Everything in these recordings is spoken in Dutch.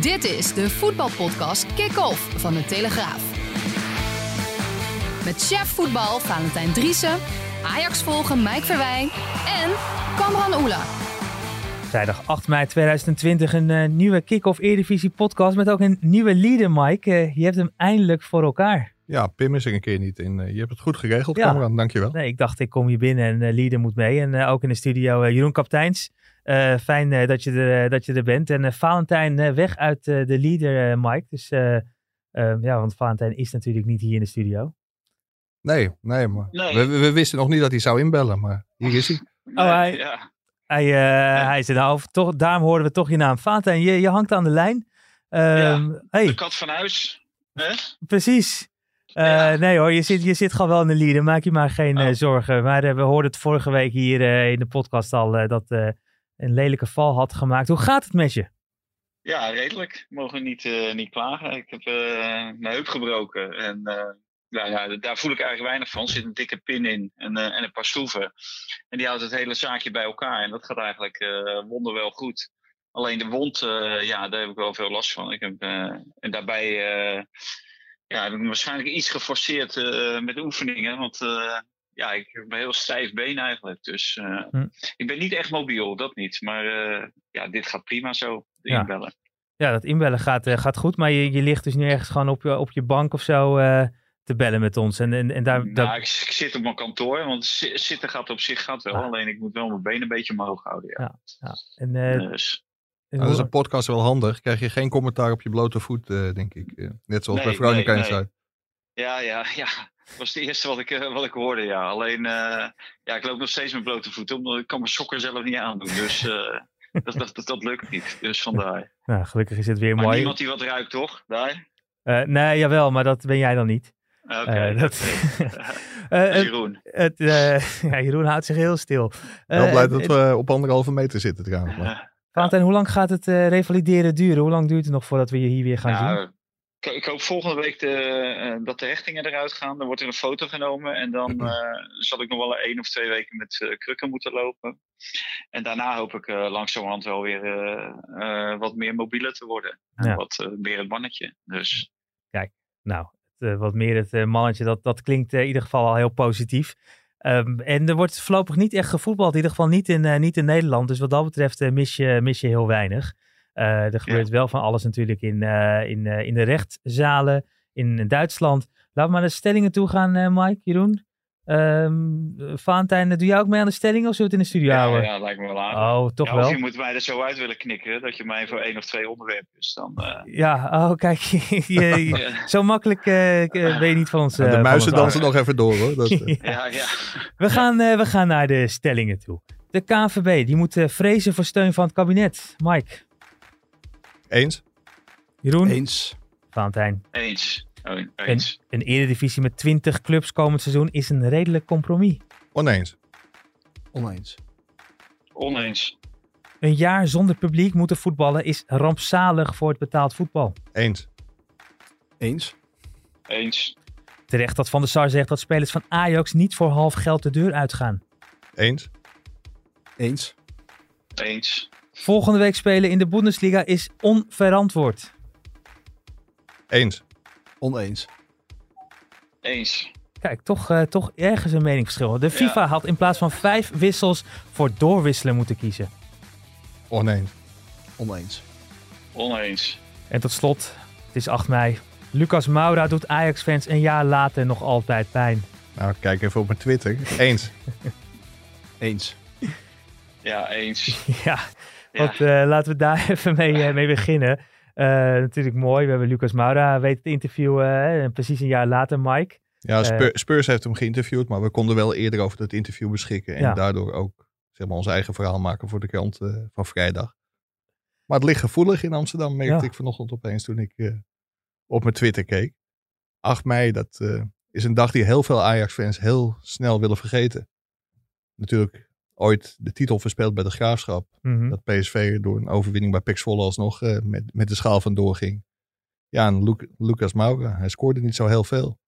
Dit is de voetbalpodcast Kick-Off van de Telegraaf. Met chef voetbal Valentijn Driessen, Ajax volgen Mike Verwij en Kamran Oela. Vrijdag 8 mei 2020 een uh, nieuwe Kick-Off Eredivisie podcast met ook een nieuwe leader Mike. Uh, je hebt hem eindelijk voor elkaar. Ja, Pim is er een keer niet in. Uh, je hebt het goed geregeld, Ja. Cameron. Dankjewel. Nee, ik dacht ik kom hier binnen en uh, leader moet mee. En ook in de studio Jeroen Kapteins. Fijn dat, je er, dat je er bent. En Valentijn weg uit de leader Mike. Dus ja, want Valentijn is natuurlijk niet hier in de studio. Nee, nee, maar Nee. We, we wisten nog niet dat hij zou inbellen, maar hier is hij. Oh, hij, Ja. hij, uh, hij is er nou. Toch, daarom hoorden we toch je naam. Valentijn, je, je hangt aan de lijn. Um, hey. De kat van huis. Hè? Precies. Uh, ja. Nee hoor, je zit, je zit gewoon wel in de leader. Maak je maar geen oh. uh, zorgen. Maar uh, we hoorden het vorige week hier in de podcast al dat een lelijke val had gemaakt. Hoe gaat het met je? Ja, redelijk. Mogen niet, niet klagen. Ik heb mijn heup gebroken. En ja, ja, daar voel ik eigenlijk weinig van. Er zit een dikke pin in en, en een paar schroeven. En die houdt het hele zaakje bij elkaar. En dat gaat eigenlijk wonderwel goed. Alleen de wond, ja, daar heb ik wel veel last van. Ik heb, en daarbij ja, heb ik waarschijnlijk iets geforceerd met oefeningen. Want ja, ik heb een heel stijf been eigenlijk. Dus uh, hm. ik ben niet echt mobiel, dat niet. Maar ja, dit gaat prima zo, ja. inbellen. Ja, dat inbellen gaat, gaat goed. Maar je, je ligt dus nu ergens gewoon op je, op je bank of zo te bellen met ons. En, en, en daar, nou, daar... ik, ik, zit op mijn kantoor, want zitten gaat op zich gaat wel. Ah. Alleen ik moet wel mijn been een beetje omhoog houden. Ja. ja, ja. En, dus... Nou, dat is een podcast wel handig. Krijg je geen commentaar op je blote voet, uh, denk ik. Net zoals nee, bij Veronica nee, Inside. Ja, ja, ja. Dat was het eerste wat ik, uh, wat ik hoorde, ja. Alleen, ja, ik loop nog steeds met blote voeten, omdat ik kan mijn sokken zelf niet aandoen. Dus dat, dat, dat, dat, lukt niet. Dus vandaar. Nou, gelukkig is het weer maar mooi. niemand die wat ruikt, toch? Daar? nee, jawel, maar dat ben jij dan niet. Oké. Okay, dat, Jeroen. Het, ja, Jeroen houdt zich heel stil. Wel blij dat we op anderhalve meter zitten trouwens. Valentijn, hoe lang gaat het uh, revalideren duren? Hoe lang duurt het nog voordat we je hier weer gaan nou, zien? Ik, ik, hoop volgende week de, uh, dat de hechtingen eruit gaan. Dan wordt er een foto genomen. En dan uh, zal ik nog wel één of twee weken met krukken moeten lopen. En daarna hoop ik langzamerhand wel weer wat meer mobieler te worden. Ja. Wat meer het mannetje. Dus. Kijk, nou, het, wat meer het mannetje, dat, dat klinkt in ieder geval al heel positief. Um, en er wordt voorlopig niet echt gevoetbald, in ieder geval niet in, uh, niet in Nederland. Dus wat dat betreft uh, mis, je, mis je heel weinig. Uh, er gebeurt ja. wel van alles natuurlijk in, in, in de rechtszalen, in Duitsland. Laten we maar naar de stellingen toe gaan, Mike, Jeroen. Um, Valentijn, doe jij ook mee aan de stellingen of zullen we het in de studio ja, houden? Ja, lijkt me wel aan. Oh, toch ja, wel? Of je moet mij er zo uit willen knikken dat je mij voor één of twee onderwerpen is. Dan, Ja, oh kijk, zo makkelijk ben je niet van ons. de muizen dansen nog even door hoor. Dat, ja, ja. We, gaan, we gaan naar de stellingen toe. De KNVB, die moet vrezen voor steun van het kabinet. Mike? Eens. Jeroen? Eens. Valentijn? Eens. Oh, een, eens. een eredivisie met 20 clubs komend seizoen is een redelijk compromis. Oneens. Oneens. Oneens. Een jaar zonder publiek moeten voetballen is rampzalig voor het betaald voetbal. Eens. Eens. Eens. Terecht dat Van der Sar zegt dat spelers van Ajax niet voor half geld de deur uitgaan. Eens. Eens. Eens. Volgende week spelen in de Bundesliga is onverantwoord. Eens. Oneens. Eens. Kijk, toch, uh, toch ergens een meningsverschil. De FIFA ja. had in plaats van vijf wissels voor doorwisselen moeten kiezen. Oneens. Oneens. Oneens. En tot slot, het is 8 mei. Lucas Moura doet Ajax-fans een jaar later nog altijd pijn. Nou, kijk even op mijn Twitter. Eens. eens. Ja, eens. ja, want ja. Uh, laten we daar even mee, uh, mee beginnen. Uh, natuurlijk mooi. We hebben Lucas Moura weten te interviewen. precies een jaar later, Mike. Ja, Spurs, Spurs heeft hem geïnterviewd. Maar we konden wel eerder over dat interview beschikken. En ja. daardoor ook zeg maar, ons eigen verhaal maken voor de krant van vrijdag. Maar het ligt gevoelig in Amsterdam, merkte Ja. ik vanochtend opeens toen ik eh, op mijn Twitter keek. 8 mei, dat eh, is een dag die heel veel Ajax-fans heel snel willen vergeten. Natuurlijk ooit de titel verspeeld bij de Graafschap. Mhm. Dat PSV door een overwinning bij PEC Zwolle alsnog eh, met, met de schaal vandoor ging. Ja, en Lu- Lucas Moura, hij scoorde niet zo heel veel.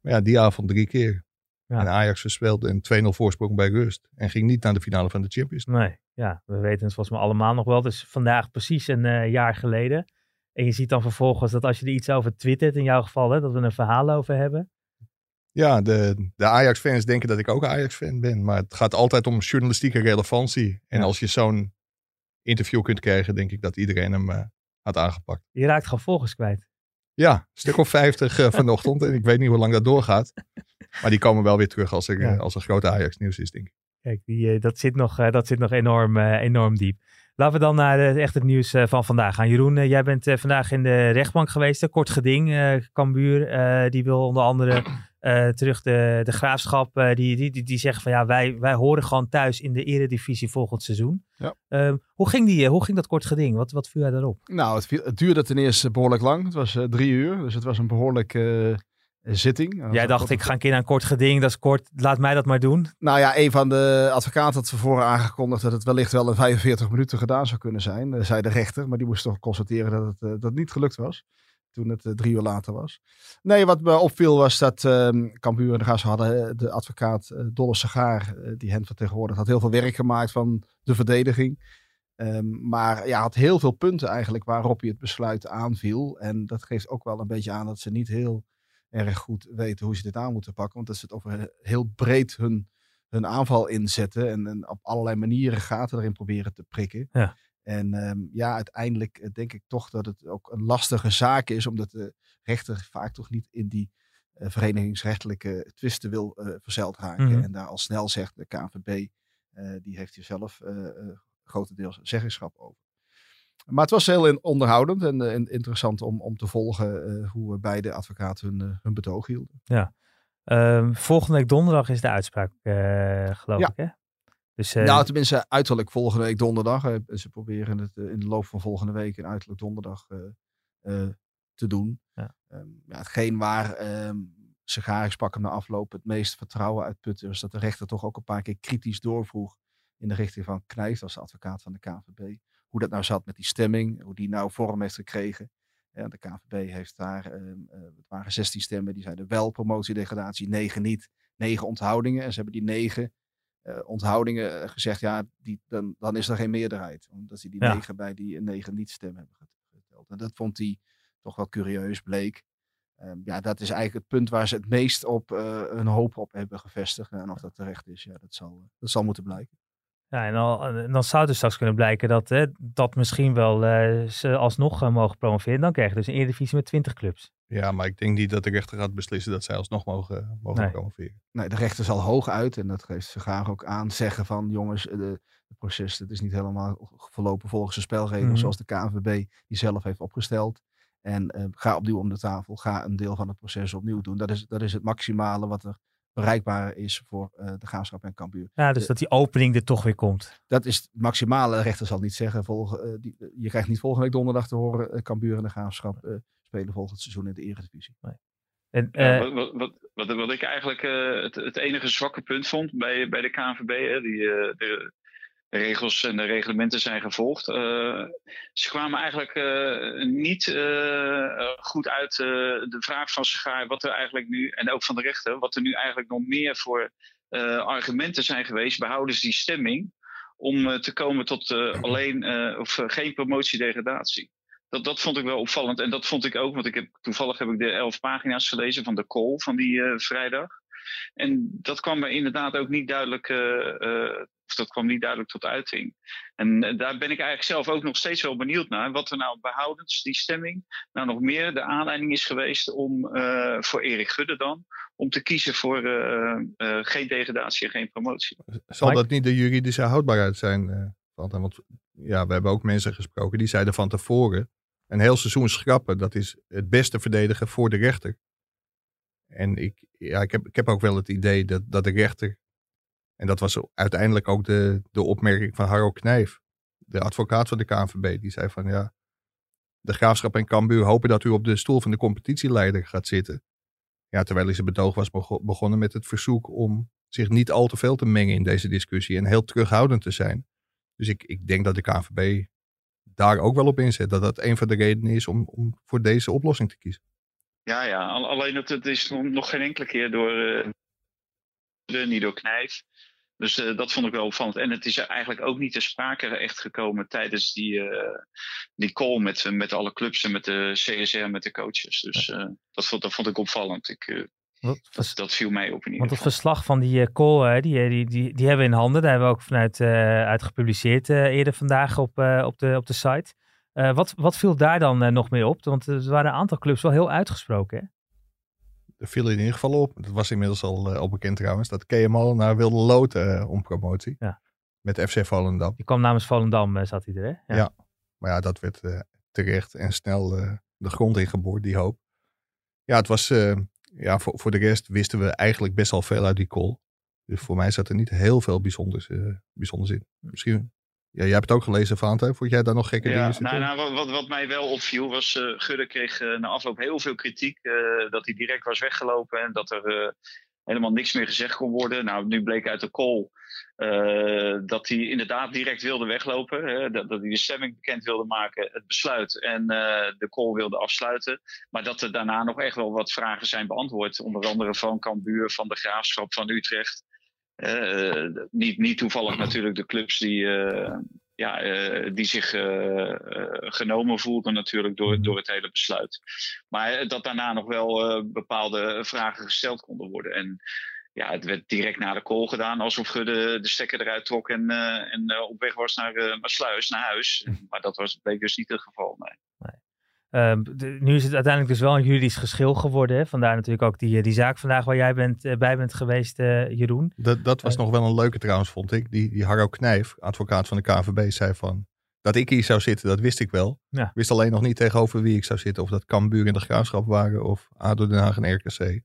Maar ja, die avond drie keer. Ja. En Ajax verspeelde een 2-0 voorsprong bij rust. En ging niet naar de finale van de Champions League. Nee, ja, we weten het volgens mij allemaal nog wel. Dus vandaag precies een eh, jaar geleden. En je ziet dan vervolgens dat als je er iets over twittert, in jouw geval, hè, dat we een verhaal over hebben. Ja, de, de Ajax-fans denken dat ik ook Ajax-fan ben. Maar het gaat altijd om journalistieke relevantie. En Ja. als je zo'n interview kunt krijgen, denk ik dat iedereen hem eh, had aangepakt. Je raakt gewoon volgers kwijt. Ja, een stuk of 50 eh, vanochtend. En ik weet niet hoe lang dat doorgaat. Maar die komen wel weer terug als er, Ja. eh, als er grote Ajax-nieuws is, denk ik. Kijk, die, dat zit nog, dat zit nog enorm, enorm diep. Laten we dan naar echt het nieuws van vandaag gaan. Jeroen, jij bent vandaag in de rechtbank geweest. Een kort geding. Cambuur, die wil onder andere eh, terug de, de graafschap. eh, die, die, die, die zeggen van ja, wij, wij horen gewoon thuis in de eredivisie volgend seizoen. Ja. Ehm, hoe, ging die, eh, hoe ging dat kort geding? Wat, wat viel jij daarop? Nou, het, viel- het duurde ten eerste behoorlijk lang. Het was drie uur, dus het was een behoorlijke eh, zitting. Jij dacht, ik ga een keer naar een kort geding. Dat is kort, laat mij dat maar doen. Nou ja, een van de advocaten had tevoren aangekondigd dat het wellicht wel in 45 minuten gedaan zou kunnen zijn, zei de rechter. Maar die moest toch constateren dat het, dat het niet gelukt was, toen het eh, drie uur later was. Nee, wat me opviel was dat ehm Cambuur en de Gas hadden eh, de advocaat eh, Dolle Segaar, die hen vertegenwoordigd, had heel veel werk gemaakt van de verdediging. Ehm, maar ja, had heel veel punten eigenlijk waarop hij het besluit aanviel. En dat geeft ook wel een beetje aan dat ze niet heel erg goed weten hoe ze dit aan moeten pakken. Want dat ze het over heel breed hun, hun aanval inzetten. En, en op allerlei manieren gaten erin proberen te prikken. Ja. En ehm, ja, uiteindelijk eh, denk ik toch dat het ook een lastige zaak is. Omdat de rechter vaak toch niet in die eh, verenigingsrechtelijke twisten wil verzeild raken. Mhm. En daar al snel zegt de KNVB, die heeft hier zelf grotendeels zeggenschap over. Maar het was heel onderhoudend en, en interessant om, om te volgen hoe beide advocaten hun, hun betoog hielden. Ehm, volgende week donderdag is de uitspraak, geloof Ja. ik. Hè? Dus, eh, nou, tenminste uiterlijk volgende week donderdag. eh, ze proberen het eh, in de loop van volgende week en uiterlijk donderdag te doen. Ja. Ehm, ja, hetgeen waar ehm Segaris pak hem na afloop het meest vertrouwen uitputte, was dat de rechter toch ook een paar keer kritisch doorvroeg in de richting van Knijs, als de advocaat van de KNVB. Hoe dat nou zat met die stemming, hoe die nou vorm heeft gekregen. Ja, de KNVB heeft daar, ehm, eh, het waren 16 stemmen, die zeiden wel promotie-degradatie, 9 niet, 9 onthoudingen. En ze hebben die 9 eh, onthoudingen eh, gezegd, ja, die, dan, dan is er geen meerderheid. Omdat ze die Ja. 9 bij die 9 niet-stem hebben geteld. En dat vond hij toch wel curieus, bleek. Ehm, ja, dat is eigenlijk het punt waar ze het meest op uh, hun hoop op hebben gevestigd. En of dat terecht is, ja, dat zal, dat zal moeten blijken. Ja, en, al, en dan zou het dus straks kunnen blijken dat, hè, dat misschien wel uh, ze alsnog uh, mogen promoveren. Dan krijg je dus een Eredivisie met 20 clubs. Ja, maar ik denk niet dat de rechter gaat beslissen dat zij alsnog mogen, mogen Nee. promoveren. Nee, de rechter zal hoog uit, en dat geeft ze graag ook aan, zeggen van jongens, de, het proces dat is niet helemaal verlopen volgens de spelregels Mhm. zoals de KNVB die zelf heeft opgesteld. En uh, ga opnieuw om de tafel, ga een deel van het proces opnieuw doen. Dat is, dat is het maximale wat er bereikbaar is voor uh, de graafschap en Cambuur. Ja, dus dat die opening er toch weer komt. Dat is het maximale. De rechter zal niet zeggen, volg, uh, die, je krijgt niet volgende week donderdag te horen, uh, Cambuur en de graafschap uh, spelen volgend seizoen in de Eredivisie. Nee. En, ja, wat, wat, wat, wat, ik eigenlijk uh, het, het, enige zwakke punt vond bij, bij de KNVB, hè, die, uh, de regels en de reglementen zijn gevolgd. Uh, ze kwamen eigenlijk uh, niet uh, goed uit de vraag van Segaar wat er eigenlijk nu, en ook van de rechter, wat er nu eigenlijk nog meer voor argumenten zijn geweest, behouden ze die stemming, om te komen tot alleen of geen promotiedegradatie. Dat, dat vond ik wel opvallend. En dat vond ik ook, want ik heb, toevallig heb ik de elf pagina's gelezen van de call van die vrijdag. En dat kwam er inderdaad ook niet duidelijk, uh, of dat kwam niet duidelijk tot uiting. En daar ben ik eigenlijk zelf ook nog steeds wel benieuwd naar. Wat er nou behoudens, die stemming, nou nog meer de aanleiding is geweest om, uh, voor Erik Gudde dan, om te kiezen voor uh, geen degradatie en geen promotie. Zal Mike? dat niet de juridische houdbaarheid zijn? Want ja, we hebben ook mensen gesproken die zeiden van tevoren, een heel seizoen schrappen, dat is het beste verdedigen voor de rechter. En ik, ja, ik, heb, ik heb ook wel het idee dat, dat de rechter, en dat was uiteindelijk ook de, de opmerking van Harro Knijf, de advocaat van de KNVB, die zei van ja, de Graafschap en Cambuur hopen dat u op de stoel van de competitieleider gaat zitten. Ja, terwijl hij zijn betoog was begonnen met het verzoek om zich niet al te veel te mengen in deze discussie en heel terughoudend te zijn. Dus ik, ik denk dat de KNVB daar ook wel op inzet. Dat dat een van de redenen is om, om voor deze oplossing te kiezen. Ja, ja. alleen dat het is nog geen enkele keer door, uh, niet door Knijf. Dus uh, dat vond ik wel opvallend. En het is eigenlijk ook niet ter sprake echt gekomen tijdens die, uh, die call met, met alle clubs en met de CSR, met de coaches. Dus uh, dat, vond, dat vond ik opvallend. Ik, dat, dat, viel mij op in ieder Want het verslag van die call, die, die, die, die, hebben we in handen. Daar hebben we ook vanuit uit gepubliceerd eerder vandaag op, op, de, op de site. Wat, wat viel daar dan nog mee op? Want er waren een aantal clubs wel heel uitgesproken. Hè? Er viel in ieder geval op, dat was inmiddels al, al bekend trouwens, dat KML naar wilde loten om promotie. Ja. Met FC Volendam. Die kwam namens Volendam, zat hij er hè? Ja. maar ja, dat werd terecht en snel de grond ingeboord, die hoop. Ja, het was ja, voor, voor de rest wisten we eigenlijk best al veel uit die call. Dus voor mij zat er niet heel veel bijzonders, uh, bijzonders in. Misschien, ja, jij hebt het ook gelezen, Vaante. Vond jij daar nog gekke ja, dingen nou, nou, wat, wat mij wel opviel was, uh, Gudde kreeg uh, na afloop heel veel kritiek. dat hij direct was weggelopen en dat er helemaal niks meer gezegd kon worden. Nou, nu bleek uit de call dat hij inderdaad direct wilde weglopen. Hè, dat, dat, hij de stemming bekend wilde maken, het besluit en de call wilde afsluiten. Maar dat er daarna nog echt wel wat vragen zijn beantwoord. Onder andere van Cambuur, van de Graafschap, van Utrecht. Uh, niet, niet toevallig natuurlijk de clubs die, ja, die zich genomen voelden natuurlijk door, door het hele besluit. Maar dat daarna nog wel bepaalde vragen gesteld konden worden. En ja, het werd direct na de call gedaan alsof Gudde de stekker eruit trok en, en op weg was naar Maasluis, naar huis. Hm. Maar dat was, bleek dus niet het geval. Nee. Uh, de, nu is het uiteindelijk dus wel een juridisch geschil geworden. Hè? Vandaar natuurlijk ook die, die zaak vandaag waar jij bent, bij bent geweest, Jeroen. Dat, dat was nog wel een leuke trouwens, vond ik. Die, die Harro Knijf, advocaat van de KVB, zei van... Dat ik hier zou zitten, dat wist ik wel. Ja. wist alleen nog niet tegenover wie ik zou zitten. Of dat Cambuur in de Graafschap waren of ADO Den Haag en RKC.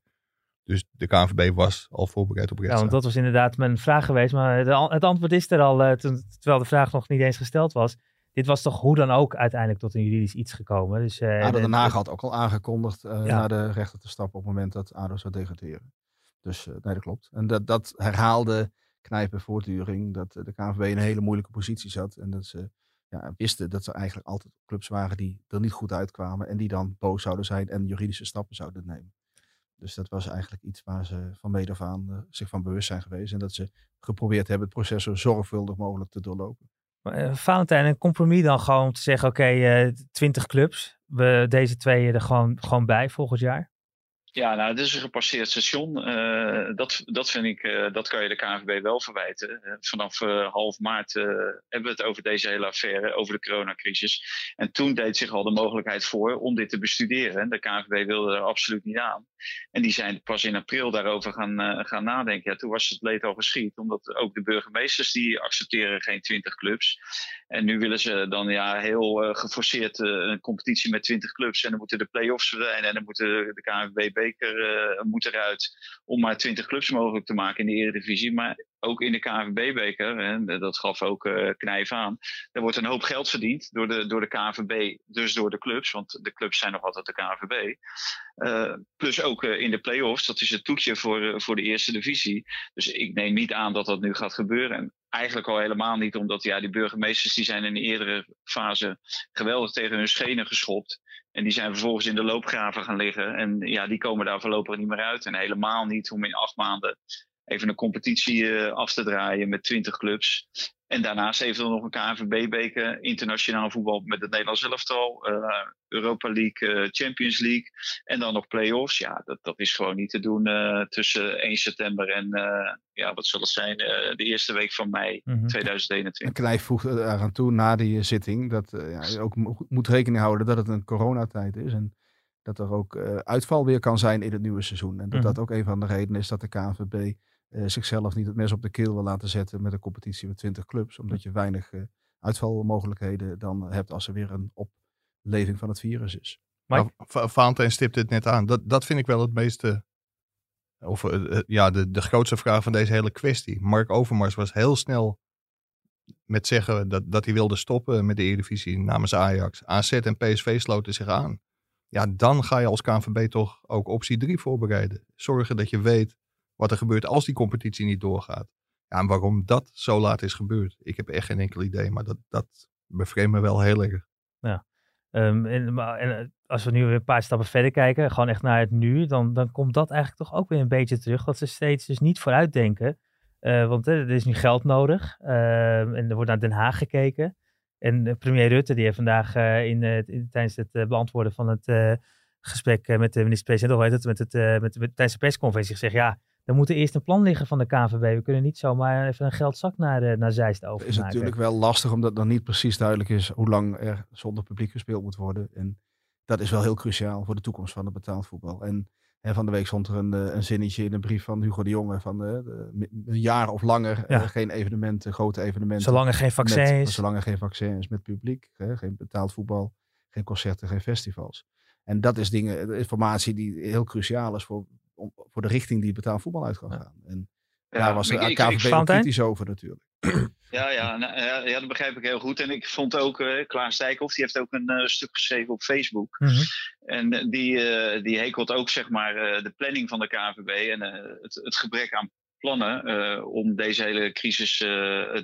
Dus de KNVB was al voorbereid op rechtszaak. Ja, want dat was inderdaad mijn vraag geweest. Maar het antwoord is er al, terwijl de vraag nog niet eens gesteld was. Dit was toch hoe dan ook uiteindelijk tot een juridisch iets gekomen. Dus, uh, ADO Den Haag had ook al aangekondigd uh, naar de rechter te stappen op het moment dat ADO zou degraderen. Dus nee, dat klopt. En dat, dat herhaalde knijpen voortduring. Dat de KNVB in een hele moeilijke positie zat. En dat ze ja, wisten dat er eigenlijk altijd clubs waren die er niet goed uitkwamen. En die dan boos zouden zijn en juridische stappen zouden nemen. Dus dat was eigenlijk iets waar ze van mede af aan zich van bewust zijn geweest. En dat ze geprobeerd hebben het proces zo zorgvuldig mogelijk te doorlopen. Uh, Valentijn, een compromis dan gewoon om te zeggen, oké, okay, uh, 20 clubs. We deze twee er gewoon, gewoon bij volgend jaar? Ja, nou, dit is een gepasseerd station. Uh, dat, dat vind ik, dat kan je de KNVB wel verwijten. Vanaf half maart hebben we het over deze hele affaire, over de coronacrisis. En toen deed zich al de mogelijkheid voor om dit te bestuderen. De KNVB wilde er absoluut niet aan. En die zijn pas in april daarover gaan, gaan nadenken. Ja, toen was het leed al geschied, omdat ook de burgemeesters die accepteren geen 20 clubs. En nu willen ze dan ja, heel geforceerd een competitie met 20 clubs. En dan moeten de play-offs verdwijnen en dan moeten de KNVB beker uh, moet eruit om maar 20 clubs mogelijk te maken in de Eredivisie. Maar ook in de KNVB-beker, en dat gaf ook uh, Knijf aan, er wordt een hoop geld verdiend door de, door de KNVB, dus door de clubs, want de clubs zijn nog altijd de KNVB. Uh, plus ook uh, in de play-offs, dat is het toetje voor, voor de eerste divisie. Dus ik neem niet aan dat dat nu gaat gebeuren. En eigenlijk al helemaal niet, omdat ja, die burgemeesters die zijn in de eerdere fase geweldig tegen hun schenen geschopt. En die zijn vervolgens in de loopgraven gaan liggen. En ja, die komen daar voorlopig niet meer uit. En helemaal niet om in acht maanden even een competitie uh, af te draaien met 20 clubs. En daarnaast eventueel nog een KNVB-beker, internationaal voetbal met het Nederlands elftal, uh, Europa League, uh, Champions League en dan nog play-offs. Ja, dat, dat is gewoon niet te doen tussen 1 september en, ja, wat zal het zijn, de eerste week van mei mm -hmm. 2021. En Knijf voegt eraan toe na die zitting dat ja, je ook moet rekening houden dat het een coronatijd is en dat er ook uitval weer kan zijn in het nieuwe seizoen. En dat mm -hmm. dat ook een van de redenen is dat de KNVB zichzelf niet het mes op de keel wil laten zetten met een competitie met 20 clubs. Omdat je weinig uh, uitvalmogelijkheden dan hebt als er weer een opleving van het virus is. Maar Valentijn stipt het net aan. Dat, dat vind ik wel het meeste, of uh, ja, de, de grootste vraag van deze hele kwestie. Mark Overmars was heel snel met zeggen dat, dat hij wilde stoppen met de Eredivisie namens Ajax. AZ en PSV sloten zich aan. Ja, dan ga je als KNVB toch ook optie 3 voorbereiden. Zorgen dat je weet wat er gebeurt als die competitie niet doorgaat. Ja, en waarom dat zo laat is gebeurd, ik heb echt geen enkel idee. Maar dat, dat me wel heel erg. Ja. Ehm, en, maar, en, eh, als we nu weer een paar stappen verder kijken, gewoon echt naar het nu, dan, dan komt dat eigenlijk toch ook weer een beetje terug. Dat ze steeds dus niet vooruit denken. Uh, want er is nu geld nodig uh, en er wordt naar Den Haag gekeken. En premier Rutte die heeft vandaag in, tijdens het beantwoorden van het gesprek met de minister-president, of heet het, met het, met, met, tijdens de persconferentie gezegd, ja, er moet eerst een plan liggen van de KVB. We kunnen niet zomaar even een geldzak naar, naar Zeist overmaken. Het is natuurlijk wel lastig omdat dan niet precies duidelijk is hoe lang er zonder publiek gespeeld moet worden. En dat is wel heel cruciaal voor de toekomst van het betaald voetbal. En van de week stond er een, eh, een zinnetje in een brief van Hugo de Jonge van uh, een jaar of langer ja. uh, geen evenementen, grote evenementen. Zolang er geen vaccin is. Zolang er geen vaccin is met publiek, geen betaald voetbal, geen concerten, geen festivals. En dat is dingen, informatie die heel cruciaal is voor, om, voor de richting die betaald voetbal uit kan gaan. En ja, daar was de KVB kritisch over natuurlijk. Ja, ja, nou, ja, dat begrijp ik heel goed. En ik vond ook, uh, Klaas Dijkhoff, die heeft ook een uh, stuk geschreven op Facebook. Mm -hmm. En die, uh, die hekelt ook zeg maar de planning van de KVB en het, het, gebrek aan plannen om deze hele crisis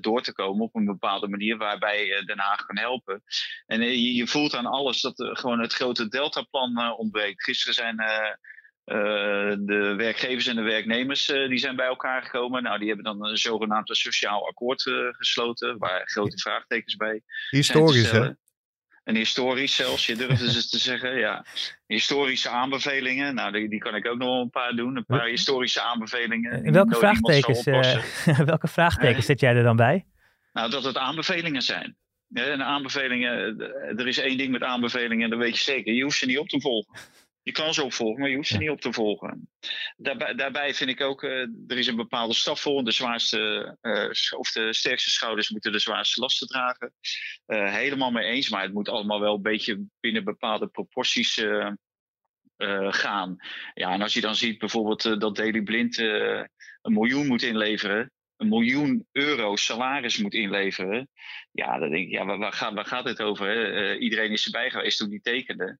door te komen op een bepaalde manier waarbij Den Haag kan helpen. En je, je, voelt aan alles dat gewoon het grote Delta-plan ontbreekt. Gisteren zijn uh, de werkgevers en de werknemers uh, die zijn bij elkaar gekomen. Nou, die hebben dan een zogenaamd sociaal akkoord uh, gesloten, waar grote vraagtekens bij. Historisch, hè? Een historisch zelfs, je durft dus te zeggen. Ja. Historische aanbevelingen, nou, die, die kan ik ook nog wel een paar doen. Een paar historische aanbevelingen. In welke vraagtekens, welke vraagtekens zet jij er dan bij? Nou, dat het aanbevelingen zijn. En aanbevelingen, er is één ding met aanbevelingen, en dat weet je zeker. Je hoeft ze niet op te volgen. Je kan ze opvolgen, maar je hoeft ze niet op te volgen. Daarbij, daarbij vind ik ook, uh, er is een bepaalde staf voor. De zwaarste uh, of de sterkste schouders moeten de zwaarste lasten dragen. Uh, helemaal mee eens, maar het moet allemaal wel een beetje binnen bepaalde proporties gaan. Ja, en als je dan ziet bijvoorbeeld dat Daily Blind een miljoen moet inleveren. Een miljoen euro salaris moet inleveren. Ja, dan denk ik, ja, waar, waar, gaat, waar gaat het over? Hè? iedereen is erbij geweest toen die tekende.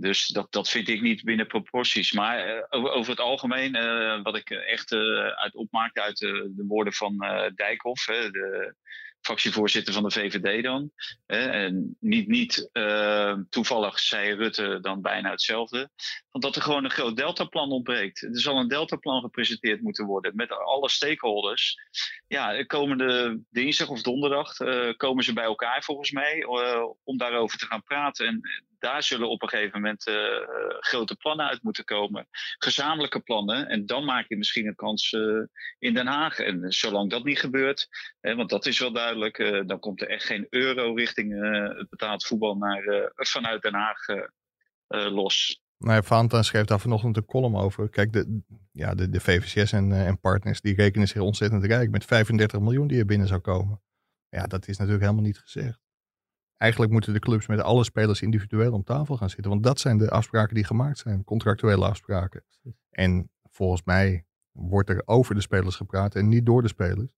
Dus dat, dat vind ik niet binnen proporties. Maar uh, over, het algemeen, uh, wat ik echt uh, uit opmaak uit de woorden van Dijkhoff, de fractievoorzitter van de VVD dan. en niet, niet toevallig zei Rutte dan bijna hetzelfde. Want dat er gewoon een groot deltaplan ontbreekt. Er zal een deltaplan gepresenteerd moeten worden met alle stakeholders. Ja, komende dinsdag of donderdag komen ze bij elkaar volgens mij om daarover te gaan praten. En daar zullen op een gegeven moment uh, grote plannen uit moeten komen. Gezamenlijke plannen. En dan maak je misschien een kans uh, in Den Haag. En zolang dat niet gebeurt, hè, want dat is wel duidelijk, dan komt er echt geen euro richting het betaald voetbal naar, vanuit Den Haag los. Nou, Valentijn schreef daar vanochtend een column over. Kijk, de, ja, de, de VVCS en, en partners die rekenen zich ontzettend rijk met 35 miljoen die er binnen zou komen. Ja, dat is natuurlijk helemaal niet gezegd eigenlijk moeten de clubs met alle spelers individueel om tafel gaan zitten. Want dat zijn de afspraken die gemaakt zijn, contractuele afspraken. En volgens mij wordt er over de spelers gepraat en niet door de spelers.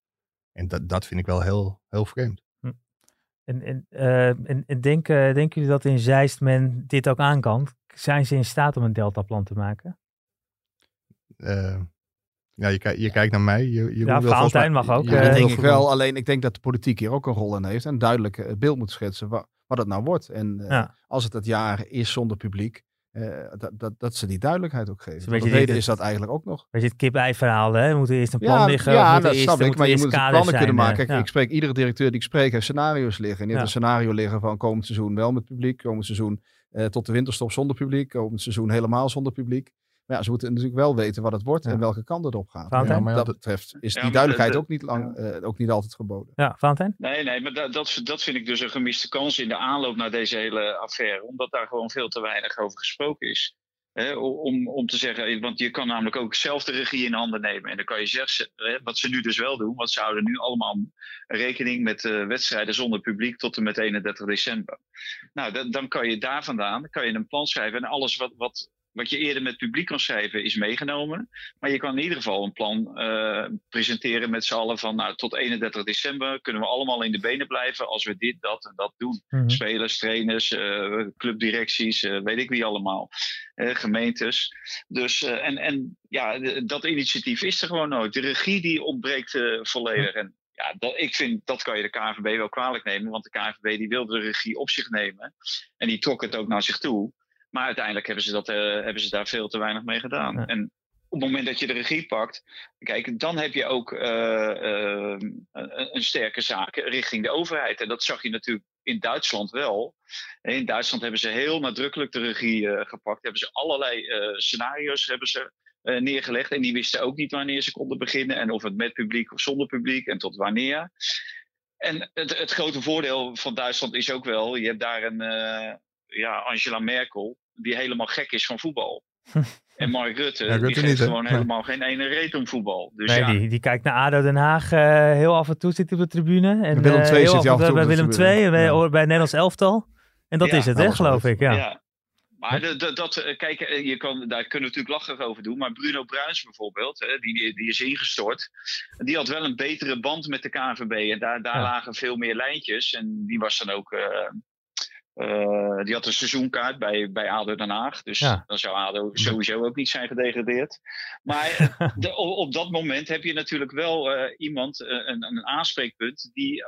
En dat, dat vind ik wel heel, heel vreemd. Hm. En, en, uh, en, en denken, denken jullie dat in Zeist men dit ook aan kan? Zijn ze in staat om een deltaplan te maken? Uh, ja, je, je kijkt naar mij. Je, je ja, Valentijn mag ook. Ja, dat denk ik wel. Alleen ik denk dat de politiek hier ook een rol in heeft. En duidelijk het beeld moet schetsen wat, wat het nou wordt. En uh, als het het jaar is zonder publiek, uh, dat, dat, dat ze die duidelijkheid ook geven. Dus reden is dat eigenlijk ook nog. Weet je, het kip-ei-verhaal, hè? We moeten eerst een plan ja, liggen. Ja, dat snap ik. Maar je moet plannen zijn, kunnen maken. Kijk, Ik spreek, iedere directeur die ik spreek heeft scenario's liggen. En die heeft een scenario liggen van komend seizoen wel met publiek. Komend seizoen uh, tot de winterstop zonder publiek. Komend seizoen helemaal zonder publiek. Maar ja, ze moeten natuurlijk wel weten wat het wordt en welke kant het op gaat. Ja, maar dat betreft is die duidelijkheid ook, niet lang, uh, ook niet altijd geboden. Ja, Valentijn? Nee, nee, maar dat, dat, dat vind ik dus een gemiste kans in de aanloop naar deze hele affaire. Omdat daar gewoon veel te weinig over gesproken is. om, om te zeggen, want je kan namelijk ook zelf de regie in handen nemen. En dan kan je zeggen, wat ze nu dus wel doen, want ze houden nu allemaal rekening met uh, wedstrijden zonder publiek tot en met 31 december. Nou, dan kan je daar vandaan kan je een plan schrijven en alles wat, wat wat je eerder met publiek kan schrijven is meegenomen. Maar je kan in ieder geval een plan uh, presenteren met z'n allen van nou, tot 31 december kunnen we allemaal in de benen blijven als we dit, dat en dat doen. Mhm. Spelers, trainers, uh, clubdirecties, uh, weet ik wie allemaal, gemeentes. Dus en, en ja, dat initiatief is er gewoon nooit. De regie die ontbreekt volledig. En ja, dat, ik vind dat kan je de KNVB wel kwalijk nemen, want de KNVB die wilde de regie op zich nemen en die trok het ook naar zich toe. Maar uiteindelijk hebben ze, dat, uh, hebben ze daar veel te weinig mee gedaan. Ja. En op het moment dat je de regie pakt, kijk, dan heb je ook uh, uh, een, een, sterke zaak richting de overheid. En dat zag je natuurlijk in Duitsland wel. In Duitsland hebben ze heel nadrukkelijk de regie gepakt. Hebben ze allerlei scenario's hebben ze, neergelegd. En die wisten ook niet wanneer ze konden beginnen. En of het met publiek of zonder publiek en tot wanneer. En het, het grote voordeel van Duitsland is ook wel, je hebt daar een ja, Angela Merkel, die helemaal gek is van voetbal. En Mark Rutte, Ja, Rutte die geeft niet, hè? gewoon helemaal geen ene reet om voetbal. Dus nee, ja, die, die kijkt naar ADO Den Haag. eh, heel af en toe zit hij op de tribune. En, Willem eh, II heel zit hij af en toe bij op de Willem. II en bij, Ja. bij Nederlands elftal. En dat Ja, is het, hè, geloof ik. Ja. ja. Maar de- de- dat, eh, kijk, eh, je kan, daar kunnen we natuurlijk lachen over doen. Maar Bruno Bruins bijvoorbeeld, hè, die, die is ingestort. Die had wel een betere band met de KNVB. En daar, daar Ja. lagen veel meer lijntjes. En die was dan ook... eh, eh, die had een seizoenkaart bij, bij ADO Den Haag. Dus Ja. dan zou ADO sowieso ook niet zijn gedegradeerd. Maar de, op, op dat moment heb je natuurlijk wel eh, iemand, eh, een, een aanspreekpunt... die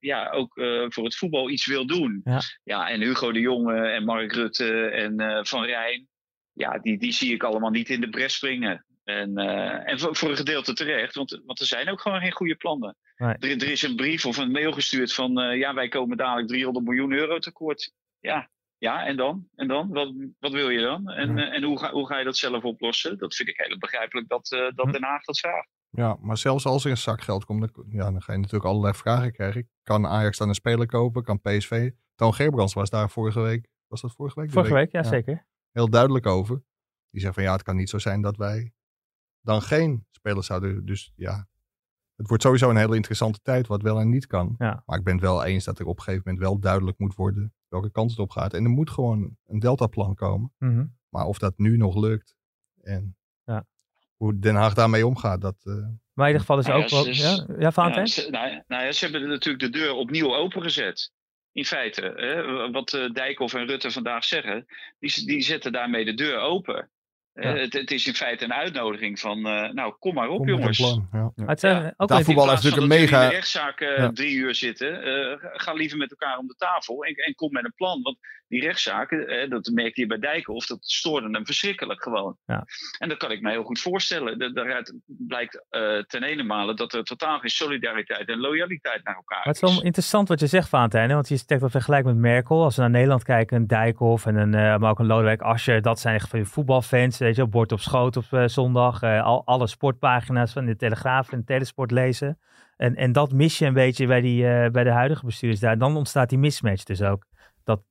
ja, ook voor het voetbal iets wil doen. Ja. Ja, en Hugo de Jonge en Mark Rutte en Van Rijn... Ja, die, die zie ik allemaal niet in de bres springen. En, eh, en voor, voor een gedeelte terecht, want, want er zijn ook gewoon geen goede plannen. Nee. Er, er is een brief of een mail gestuurd van... eh, ja, wij komen dadelijk 300 miljoen euro tekort. Ja, ja en dan? En dan? Wat, wat wil je dan? En, Ja. eh, en hoe, ga, hoe ga je dat zelf oplossen? Dat vind ik heel begrijpelijk dat, eh, dat Hm. Den Haag dat vraagt. Ja, maar zelfs als er een zak geld komt, dan, ja, dan ga je natuurlijk allerlei vragen krijgen. Kan Ajax dan een speler kopen? Kan PSV? Toon Gerbrands was daar vorige week, was dat vorige week? Vorige week, ja, zeker. Heel duidelijk over. Die zegt van ja, het kan niet zo zijn dat wij dan geen spelers zouden. Dus ja, het wordt sowieso een hele interessante tijd wat wel en niet kan. Ja. Maar ik ben het wel eens dat er op een gegeven moment wel duidelijk moet worden welke kant het op gaat. En er moet gewoon een deltaplan komen. Mhm. Maar of dat nu nog lukt en Ja. hoe Den Haag daarmee omgaat, dat... eh, Maar in ieder geval is Nou ja, ook wel... Ja, ja Valentijn? Ja, ze, nou, nou ja, ze hebben natuurlijk de deur opnieuw opengezet. In feite, hè, wat eh, Dijkhoff en Rutte vandaag zeggen, die, die zetten daarmee de deur open. Eh, Ja. het, het is in feite een uitnodiging van, eh, nou kom maar op kom jongens. plan. Ja. Het zijn Ja, ook daar voetbal is natuurlijk dat een mega- in de rechtszaak eh, Ja. drie uur zitten, eh, ga liever met elkaar om de tafel en, en kom met een plan. Want die rechtszaken, eh, dat merkte je bij Dijkhoff, dat stoorde hem verschrikkelijk gewoon. Ja. En dat kan ik me heel goed voorstellen. Da- Daaruit blijkt eh, ten ene male dat er totaal geen solidariteit en loyaliteit naar elkaar Maar het is is. wel interessant wat je zegt, Valentijn. Want je stelt dat vergelijk met Merkel. Als we naar Nederland kijken, een Dijkhoff en een, eh, maar ook een Lodewijk Asscher. Dat zijn echt van je voetbalfans. Weet je, bord op schoot op zondag. al, alle sportpagina's van de Telegraaf en Telesport lezen. En, en dat mis je een beetje bij, die, bij de huidige bestuurders daar. Dan ontstaat die mismatch dus ook.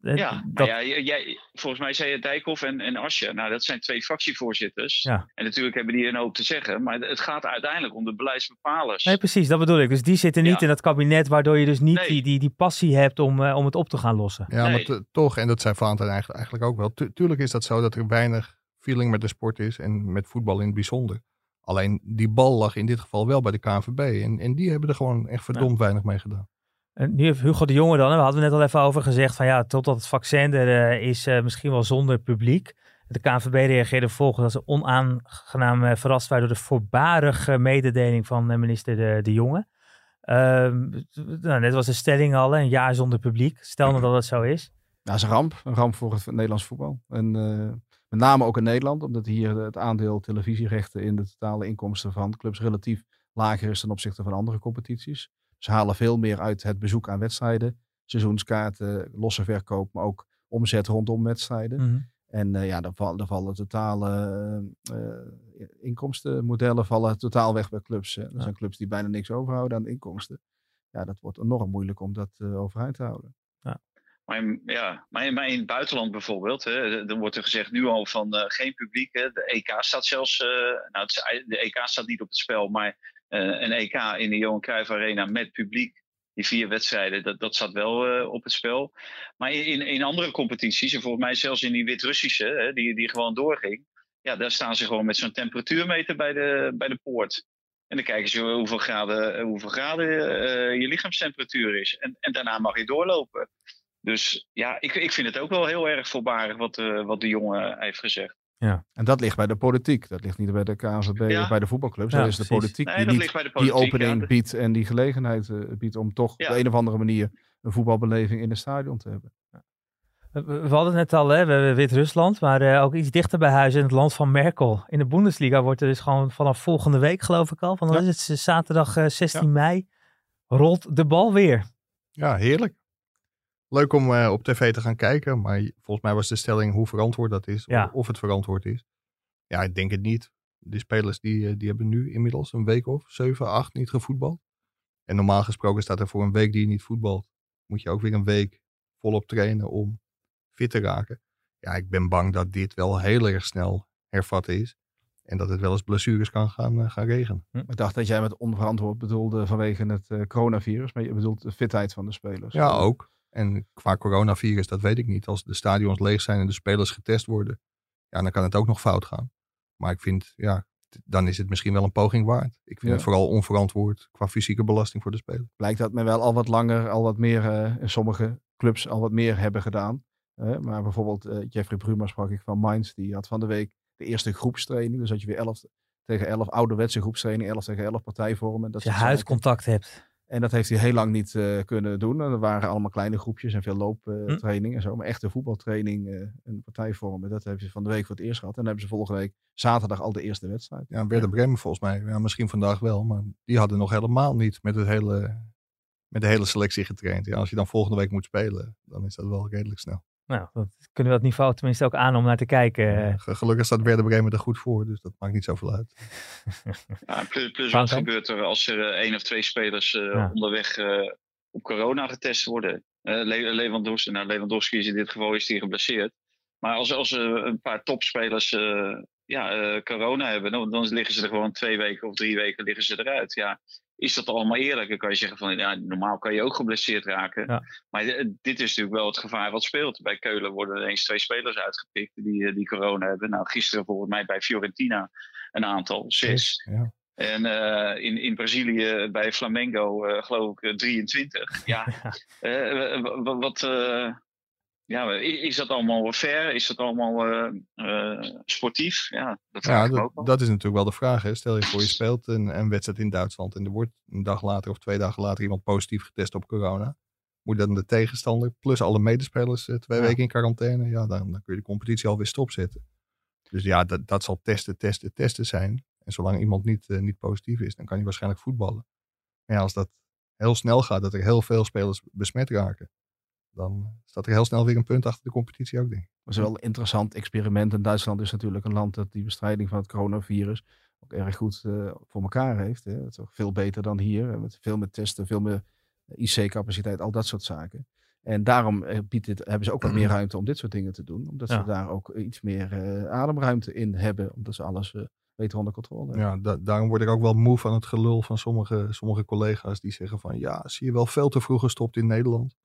Dat, Ja, dat, ja, jij, volgens mij zei je Dijkhoff en, en Asje. Nou, dat zijn twee fractievoorzitters. Ja. En natuurlijk hebben die een hoop te zeggen. Maar het gaat uiteindelijk om de beleidsbepalers. Nee, precies, dat bedoel ik. Dus die zitten niet Ja. in dat kabinet, waardoor je dus niet Nee. die, die, die passie hebt om, eh, om het op te gaan lossen. Ja, Nee. maar toch, en dat zei Valentijn eigenlijk, eigenlijk ook wel. Tu- tuurlijk is dat zo dat er weinig feeling met de sport is en met voetbal in het bijzonder. Alleen die bal lag in dit geval wel bij de KNVB. En, en die hebben er gewoon echt verdomd weinig mee gedaan. En nu heeft Hugo de Jonge dan, we hadden net al even over gezegd van ja, totdat het vaccin er eh, is, eh, misschien wel zonder publiek. De KNVB reageerde vervolgens dat ze onaangenaam eh, verrast waren door de voorbarige mededeling van minister de, Jonge. Ehm, nou, net was de stelling al, een jaar zonder publiek. Stel nou dat het zo is. Dat is een ramp. Een ramp voor het Nederlands voetbal. En met name ook in Nederland, omdat hier het aandeel televisierechten in de totale inkomsten van clubs relatief lager is ten opzichte van andere competities. Ze halen veel meer uit het bezoek aan wedstrijden, seizoenskaarten, losse verkoop, maar ook omzet rondom wedstrijden. En eh, ja, dan, val, dan vallen totale eh, eh, inkomstenmodellen vallen totaal weg bij clubs. hè. Er Ja. zijn clubs die bijna niks overhouden aan inkomsten. Ja, dat wordt enorm moeilijk om dat eh, overeind te houden. Maar, in- ja, maar, in, maar in het buitenland bijvoorbeeld, hè, dan wordt er gezegd nu al van eh, geen publiek. Hè. De EK staat zelfs, eh, nou, het de EK staat niet op het spel, maar een EK in de Johan Cruijff Arena met publiek. die vier wedstrijden, dat, dat zat wel eh, op het spel. Maar in, in andere competities, en volgens mij zelfs in die Wit-Russische, die, die gewoon doorging. Ja, daar staan ze gewoon met zo'n temperatuurmeter bij de, bij de poort. En dan kijken ze hoeveel graden, hoeveel graden je lichaamstemperatuur is. En, en daarna mag je doorlopen. Dus ja, ik, ik vind het ook wel heel erg voorbarig wat, wat de jongen heeft gezegd. Ja. En dat ligt bij de politiek. Dat ligt niet bij de KNVB of bij de voetbalclubs. Ja, dat is de politiek Nee, die dat niet ligt bij de die opening ja. biedt en die gelegenheid eh, biedt om toch Ja. op de een of andere manier een voetbalbeleving in het stadion te hebben. We, we hadden het net al, hè, we hebben Wit-Rusland, maar eh, ook iets dichter bij huis in het land van Merkel. In de Bundesliga wordt er dus gewoon vanaf volgende week, geloof ik al, van Ja. is het, zaterdag eh, 16 mei, rolt de bal weer. Ja, heerlijk. Leuk om eh, op tv te gaan kijken, maar volgens mij was de stelling hoe verantwoord dat is, Ja. of, of het verantwoord is. Ja, ik denk het niet. De spelers die, eh, die hebben nu inmiddels een week of zeven, acht niet gevoetbald. En normaal gesproken staat er voor een week die je niet voetbalt, moet je ook weer een week volop trainen om fit te raken. Ja, ik ben bang dat dit wel heel erg snel hervatten is. En dat het wel eens blessures kan gaan, eh, gaan regenen. Ik dacht dat jij met onverantwoord bedoelde vanwege het eh, coronavirus, maar je bedoelt de fitheid van de spelers. Ja, ook. En qua coronavirus, dat weet ik niet. Als de stadions leeg zijn en de spelers getest worden, ja, dan kan het ook nog fout gaan. Maar ik vind, ja, dan is het misschien wel een poging waard. Ik vind Ja. het vooral onverantwoord qua fysieke belasting voor de speler. Blijkt dat men wel al wat langer, al wat meer, eh, in sommige clubs al wat meer hebben gedaan. Eh, maar bijvoorbeeld eh, Jeffrey Bruma sprak ik van Mainz, die had van de week de eerste groepstraining. Dus dat je weer 11 tegen 11 ouderwetse groepstraining, 11 tegen 11 partijvormen. Dat Als je huidcontact hebt. En dat heeft hij heel lang niet eh, kunnen doen. En er waren allemaal kleine groepjes en veel Hm. looptraining en zo. Maar echte voetbaltraining eh en partijvormen, dat hebben ze van de week voor het eerst gehad. En dan hebben ze volgende week zaterdag al de eerste wedstrijd. Ja, Werder Bremen volgens mij, ja, misschien vandaag wel, maar die hadden nog helemaal niet met, het hele, met de hele selectie getraind. Ja, als je dan volgende week moet spelen, dan is dat wel redelijk snel. Nou, dat kunnen we dat niveau tenminste ook aan om naar te kijken. Ge- Gelukkig staat Werder Bremen er goed voor, dus dat maakt niet zoveel uit. Ja, plus, plus wat gebeurt er als er eh, één of twee spelers eh, Ja. onderweg eh, op corona getest worden? Eh, Le- Lewandowski, nou, Lewandowski is in dit geval is die geblesseerd. Maar als, als een paar topspelers eh, ja, eh, corona hebben, dan, dan liggen ze er gewoon twee weken of drie weken liggen ze eruit. Ja, is dat allemaal eerlijk? Dan kan je zeggen van ja, normaal kan je ook geblesseerd raken. Ja. Maar eh, dit is natuurlijk wel het gevaar wat speelt. Bij Keulen worden er eens twee spelers uitgepikt die, eh, die corona hebben. Nou, gisteren volgens mij bij Fiorentina een aantal, zes. Ja. En eh, in, in Brazilië bij Flamengo geloof ik eh, 23. Ja, wat, ja, is dat allemaal fair? Is dat allemaal eh, eh, sportief? Ja, dat Ja, dat, ook wel. dat is natuurlijk wel de vraag. Hè. Stel je voor je speelt een, een wedstrijd in Duitsland en er wordt een dag later of twee dagen later iemand positief getest op corona. Moet dan de tegenstander plus alle medespelers eh, twee Ja. weken in quarantaine? Ja, dan, dan kun je de competitie alweer stopzetten. Dus ja, dat, dat zal testen, testen, testen zijn. En zolang iemand niet, eh, niet positief is, dan kan hij waarschijnlijk voetballen. Maar ja, als dat heel snel gaat, dat er heel veel spelers besmet raken, dan staat er heel snel weer een punt achter de competitie ook, denk ik. Dat is wel een interessant experiment. En Duitsland is natuurlijk een land dat die bestrijding van het coronavirus ook erg goed eh, voor elkaar heeft. Hè. Het is ook veel beter dan hier. eh, Met veel meer testen, veel meer IC-capaciteit, al dat soort zaken. En daarom eh, biedt dit, hebben ze ook wat meer ruimte om dit soort dingen te doen. Omdat Ja. ze daar ook iets meer eh, ademruimte in hebben. Omdat ze alles eh, beter onder controle hebben. Ja, da- daarom word ik ook wel moe van het gelul van sommige, sommige collega's die zeggen van ja, zie je wel veel te vroeg gestopt in Nederland.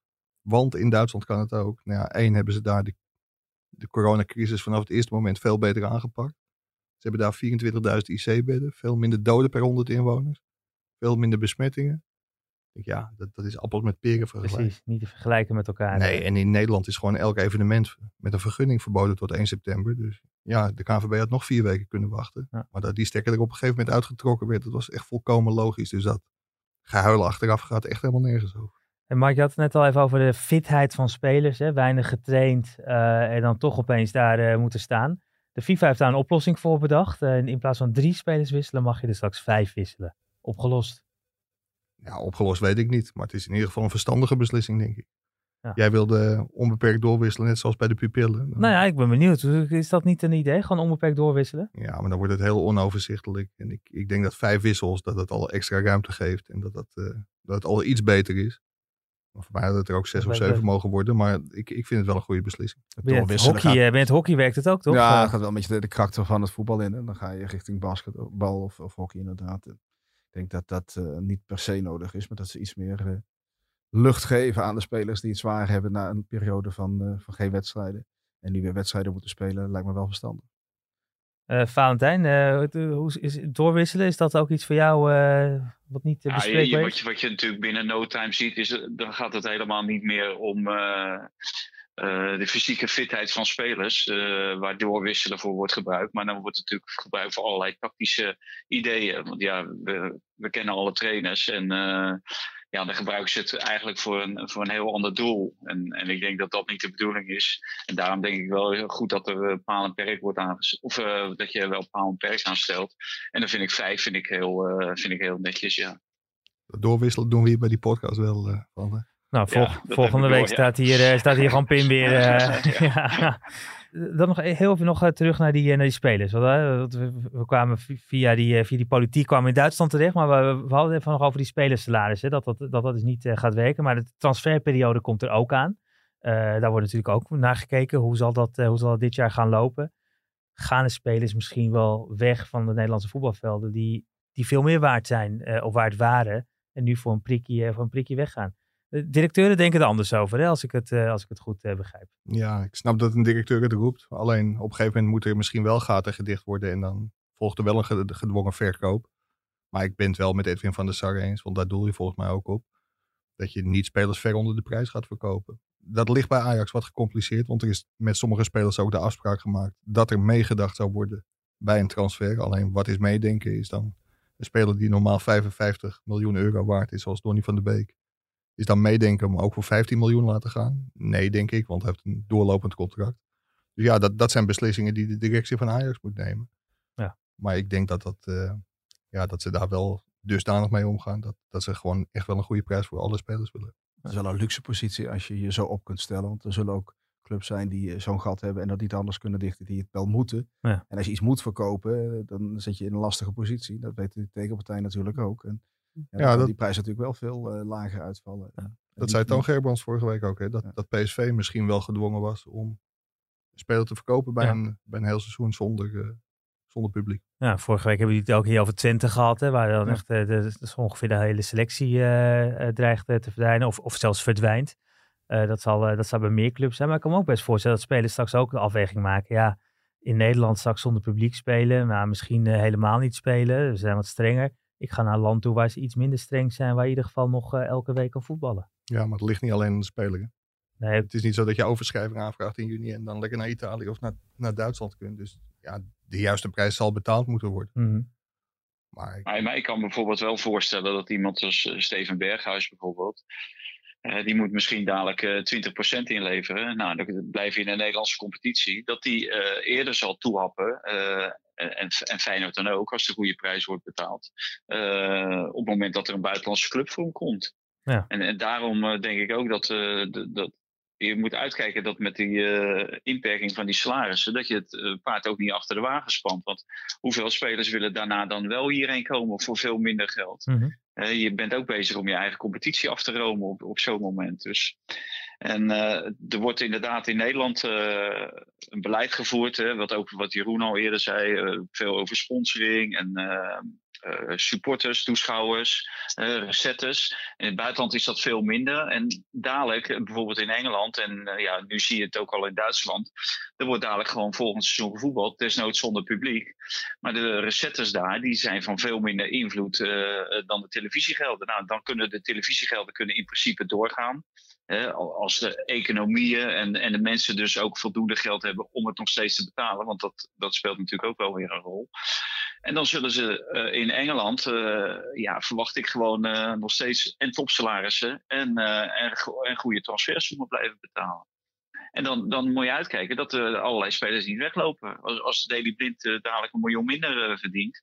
Want in Duitsland kan het ook. Nou ja, één hebben ze daar de, de coronacrisis vanaf het eerste moment veel beter aangepakt. Ze hebben daar 24.000 IC-bedden, veel minder doden per 100 inwoners, veel minder besmettingen. Ja, dat, dat is appels met peren vergelijken. Precies, niet te vergelijken met elkaar. Nee, en in Nederland is gewoon elk evenement met een vergunning verboden tot 1 september. Dus ja, de KNVB had nog vier weken kunnen wachten. Ja. Maar dat die stekker er op een gegeven moment uitgetrokken werd, dat was echt volkomen logisch. Dus dat gehuil achteraf gaat echt helemaal nergens over. En Mark, je had het net al even over de fitheid van spelers. Hè? Weinig getraind eh, en dan toch opeens daar eh, moeten staan. De FIFA heeft daar een oplossing voor bedacht. Eh, in plaats van drie spelers wisselen, mag je er straks vijf wisselen. Opgelost. Ja, opgelost weet ik niet. Maar het is in ieder geval een verstandige beslissing, denk ik. Ja. Jij wilde onbeperkt doorwisselen, net zoals bij de pupillen. Nou ja, ik ben benieuwd. Is dat niet een idee? Gewoon onbeperkt doorwisselen? Ja, maar dan wordt het heel onoverzichtelijk. En ik, ik denk dat vijf wissels, dat het al extra ruimte geeft. En dat, dat, dat het al iets beter is. Voor mij had het er ook zes Dat of zeven mogen worden. Maar ik, ik vind het wel een goede beslissing. Bij het, hockey, gaat- eh, bij het hockey werkt het ook, toch? Ja, Eh, het gaat wel een beetje de, de karakter van het voetbal in. En dan ga je richting basketbal of, of hockey inderdaad. En ik denk dat dat eh, niet per se nodig is, maar dat ze iets meer lucht geven aan de spelers die het zwaar hebben na een periode van, eh, van geen wedstrijden. En nu weer wedstrijden moeten spelen, lijkt me wel verstandig. Uh, Valentijn, uh, hoe is doorwisselen? Is dat ook iets voor jou uh, wat niet ja, bespreekbaar je, wat, je, wat je natuurlijk binnen no time ziet, is dan gaat het helemaal niet meer om de fysieke fitheid van spelers, waar doorwisselen voor wordt gebruikt. Maar dan wordt het natuurlijk gebruikt voor allerlei tactische ideeën. Want ja, we, we kennen alle trainers en ja, dan gebruiken ze het eigenlijk voor een, voor een heel ander doel. En, en ik denk dat dat niet de bedoeling is. En daarom denk ik wel heel goed dat er paal en perk wordt aangesteld. Of uh, dat je wel paal en perk aanstelt. En dan vind ik vijf vind ik heel, uh, vind ik heel netjes, ja. Doorwisselen doen we hier bij die podcast wel, uh, van, Nou, vol ja, volgende week door, staat, hier, staat hier gewoon Pim weer. ja. dan nog heel even nog terug naar die, naar die spelers. Want, we, we, kwamen via die, via die politiek kwamen in Duitsland terecht, maar we, hadden even nog over die spelersalarissen, dat dat, dat, dat dus niet uh, gaat werken. Maar de transferperiode komt er ook aan. Uh, daar wordt natuurlijk ook naar gekeken. Hoe zal, dat, uh, hoe zal dat dit jaar gaan lopen? Gaan de spelers misschien wel weg van de Nederlandse voetbalvelden die, die veel meer waard zijn of waard waren en nu voor een prikje, voor een prikje weggaan? De directeuren denken er anders over, hè, als, ik het, uh, als ik het goed uh, begrijp. Ja, ik snap dat een directeur het roept. Alleen op een gegeven moment moeten er misschien wel gaten gedicht worden. En dan volgt er wel een gedwongen verkoop. Maar ik ben het wel met Edwin van der Sar eens, want daar doel je volgens mij ook op. Dat je niet spelers ver onder de prijs gaat verkopen. Dat ligt bij Ajax wat gecompliceerd, want er is met sommige spelers ook de afspraak gemaakt dat er meegedacht zou worden bij een transfer. Alleen wat is meedenken is dan een speler die normaal 55 miljoen euro waard is, zoals Donny van der Beek is dan meedenken om ook voor 15 miljoen laten gaan? Nee, denk ik, want hij heeft een doorlopend contract. Dus ja, dat, dat zijn beslissingen die de directie van Ajax moet nemen. Ja. Maar ik denk dat, dat, uh, ja, dat ze daar wel dusdanig mee omgaan. Dat, dat ze gewoon echt wel een goede prijs voor alle spelers willen. Dat is wel een luxe positie als je je zo op kunt stellen. Want er zullen ook clubs zijn die eh, zo'n gat hebben en dat niet anders kunnen dichten, die het wel moeten. Ja. En als je iets moet verkopen, eh, dan zit je in een lastige positie. Dat weet de tegenpartij natuurlijk ook. En ja, ja dat, die prijs natuurlijk wel veel uh, lager uitvallen. Ja. Dat zei Toon Gerbrands vorige week ook. Hè? Dat, dat PSV misschien wel gedwongen was om een speler te verkopen bij, een, bij een heel seizoen zonder, uh, zonder publiek. Ja, vorige week hebben we het ook hier over Twente gehad. Hè, waar dan echt uh, de, de, ongeveer de hele selectie dreigt te verdwijnen. Of, of zelfs verdwijnt. dat, zal, dat zal bij meer clubs zijn. Maar ik kan me ook best voorstellen dat spelers straks ook een afweging maken. Ja, in Nederland straks zonder publiek spelen. Maar misschien helemaal niet spelen. We zijn wat strenger ik ga naar een land toe waar ze iets minder streng zijn, waar je in ieder geval nog uh, elke week kan voetballen. Ja, maar het ligt niet alleen aan de speler. Nee. Het is niet zo dat je overschrijving aanvraagt in juni en dan lekker naar Italië of naar, naar Duitsland kunt. Dus ja, de juiste prijs zal betaald moeten worden. Mm -hmm. maar, ik... maar, ik kan me bijvoorbeeld wel voorstellen dat iemand als uh, Steven Berghuis bijvoorbeeld, uh, die moet misschien dadelijk uh, 20% inleveren. Nou, dan blijf je in de Nederlandse competitie. Dat die eerder zal toehappen en, en Feyenoord dan ook, als de goede prijs wordt betaald. Uh, op het moment dat er een buitenlandse club voor hem komt. Ja. En, en daarom uh, denk ik ook dat, de, dat je moet uitkijken dat met die uh, inperking van die salarissen, dat je het paard ook niet achter de wagen spant. Want hoeveel spelers willen daarna dan wel hierheen komen voor veel minder geld? Mm -hmm. uh, je bent ook bezig om je eigen competitie af te romen op, op zo'n moment. Dus, en uh, er wordt inderdaad in Nederland een beleid gevoerd, hè, wat ook wat Jeroen al eerder zei, veel over sponsoring en supporters, toeschouwers, uh, recettes. In het buitenland is dat veel minder. En dadelijk, bijvoorbeeld in Engeland, en ja, nu zie je het ook al in Duitsland, er wordt dadelijk gewoon volgend seizoen gevoetbald, desnoods zonder publiek. Maar de recettes daar, die zijn van veel minder invloed dan de televisiegelden. Nou, dan kunnen de televisiegelden kunnen in principe doorgaan. Als de economieën en, en de mensen dus ook voldoende geld hebben om het nog steeds te betalen. Want dat, dat speelt natuurlijk ook wel weer een rol. En dan zullen ze uh, in Engeland, uh, ja, verwacht ik gewoon uh, nog steeds en topsalarissen en, en, en goede transfersummen blijven betalen. En dan, dan moet je uitkijken dat er allerlei spelers niet weglopen. Als, als Daily Blind dadelijk een miljoen minder verdient,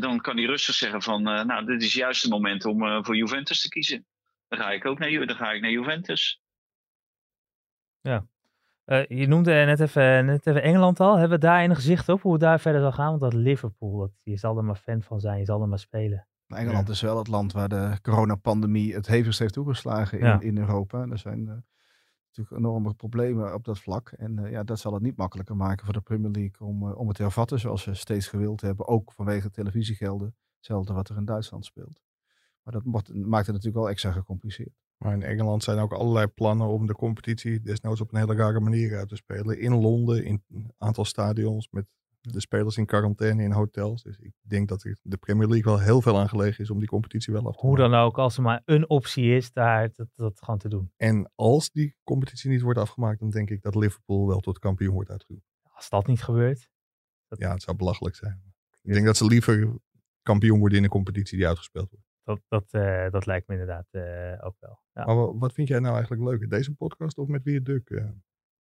dan kan hij rustig zeggen van, nou, dit is juist het moment om voor Juventus te kiezen. Dan ga ik ook naar, dan ga ik naar Juventus. Ja, uh, je noemde net even, net even Engeland al. Hebben we daar enig zicht op hoe het daar verder zal gaan? Want dat Liverpool, dat, je zal er maar fan van zijn, je zal er maar spelen. Engeland ja. is wel het land waar de coronapandemie het hevigst heeft toegeslagen in, ja. in Europa. Er zijn uh, natuurlijk enorme problemen op dat vlak. En uh, ja, dat zal het niet makkelijker maken voor de Premier League om, om het te hervatten zoals ze steeds gewild hebben. Ook vanwege televisiegelden. Hetzelfde wat er in Duitsland speelt. Maar dat maakt het natuurlijk wel extra gecompliceerd. Maar in Engeland zijn ook allerlei plannen om de competitie desnoods op een hele rare manier uit te spelen. In Londen, in een aantal stadions, met de spelers in quarantaine in hotels. Dus ik denk dat de Premier League wel heel veel aangelegen is om die competitie wel af te Hoe maken. dan ook, als er maar een optie is, daar dat, dat gewoon te doen. En als die competitie niet wordt afgemaakt, dan denk ik dat Liverpool wel tot kampioen wordt uitgeroepen. Als dat niet gebeurt. Ja, het zou belachelijk zijn. Ik denk dat ze liever kampioen worden in een competitie die uitgespeeld wordt. Dat, dat, eh, dat lijkt me inderdaad eh, ook wel. Ja. Maar wa- wat vind jij nou eigenlijk leuker? Deze podcast of met Wie het Duk? eh?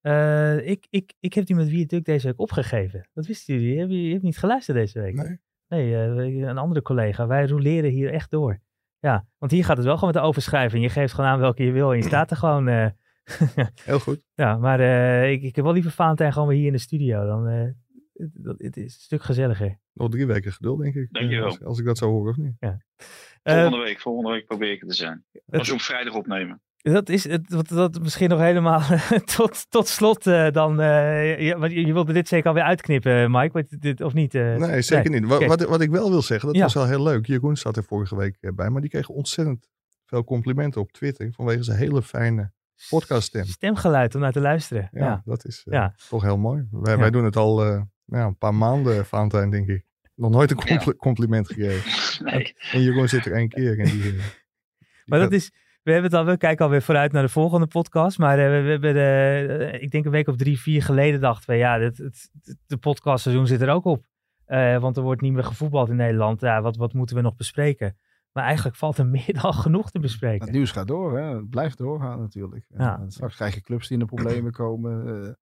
Eh, ik, ik, ik heb die met Wie het Duk deze week opgegeven. Dat wisten jullie. Je hebt, je hebt niet geluisterd deze week. Nee? Nee, eh, een andere collega. Wij roleren hier echt door. Ja, want hier gaat het wel gewoon met de overschrijving. Je geeft gewoon aan welke je wil en je staat er gewoon. eh, Heel goed. ja, maar eh, ik, ik heb wel liever Valentijn gewoon weer hier in de studio. Dan, eh, het, dat- het is een stuk gezelliger. Nog drie weken geduld, denk ik. Dankjewel. Als, als ik dat zo hoor, of niet? Eh, Volgende week, volgende week probeer ik er te zijn. het- Als we op vrijdag opnemen. Dat is het, wat, dat misschien nog helemaal tot, tot slot eh, dan. eh, want je, je wilde dit zeker alweer uitknippen, Mike, wat, dit, of niet? eh? Nee, zeker niet. Wat, wat ik wel wil zeggen, dat Ja. was wel heel leuk. Jeroen zat er vorige week eh, bij, maar die kreeg ontzettend veel complimenten op Twitter vanwege zijn hele fijne podcaststem. Stemgeluid om naar te luisteren. Ja, Ja. dat is eh, Ja. toch heel mooi. Wij, Ja. wij doen het al eh, nou, een paar maanden, Valentijn, denk ik. Nog nooit een compli- compliment gekregen. Nee. En Jeroen zit er één keer. En die, eh, die Maar dat is, we, hebben het al, we kijken alweer vooruit naar de volgende podcast. Maar eh, we, we hebben, eh, ik denk een week of drie, vier geleden dachten we, ja, het, de podcastseizoen zit er ook op. Eh, want er wordt niet meer gevoetbald in Nederland. Ja, wat, wat moeten we nog bespreken? Maar eigenlijk valt er meer dan genoeg te bespreken. Het nieuws gaat door, hè. het blijft doorgaan natuurlijk. Ja. En straks krijg je clubs die in de problemen komen. eh,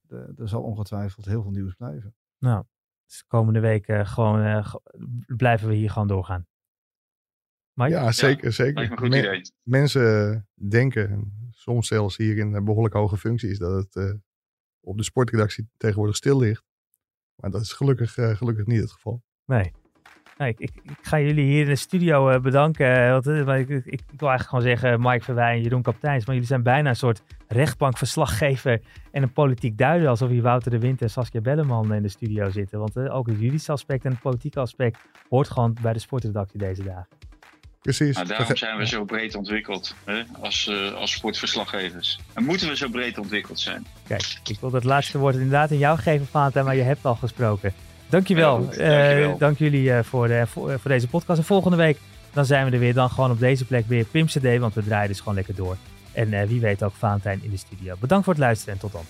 de- er zal ongetwijfeld heel veel nieuws blijven. Nou, dus de komende weken gewoon, eh, blijven we hier gewoon doorgaan. Mike? ja, zeker. zeker. Lijkt me een goed Me- idee. mensen denken, en soms zelfs hier in een behoorlijk hoge functies, dat het eh, op de sportredactie tegenwoordig stil ligt. Maar dat is gelukkig, eh, gelukkig niet het geval. Nee. Nou, ik, ik, ik ga jullie hier in de studio eh, bedanken. eh, Want, eh, ik, ik, ik wil eigenlijk gewoon zeggen, Mike Verwij en Jeroen Kapteins. Maar jullie zijn bijna een soort rechtbankverslaggever en een politiek duider. Alsof hier Wouter de Winter en Saskia Belleman in de studio zitten. Want eh, ook het juridische aspect en het politieke aspect hoort gewoon bij de sportredactie deze dagen. Precies. Maar daarom zijn we zo breed ontwikkeld hè? Als, eh, als sportverslaggevers. En moeten we zo breed ontwikkeld zijn. Kijk, ik wil dat laatste woord inderdaad in jou geven, Valentijn, maar je hebt al gesproken. Dankjewel. Heel goed, Eh, dankjewel. dank jullie eh, voor, de, voor, eh, voor deze podcast. En volgende week dan zijn we er weer. Dan gewoon op deze plek weer Pim CD, want we draaien dus gewoon lekker door. En wie weet ook Valentijn in de studio. Bedankt voor het luisteren en tot dan.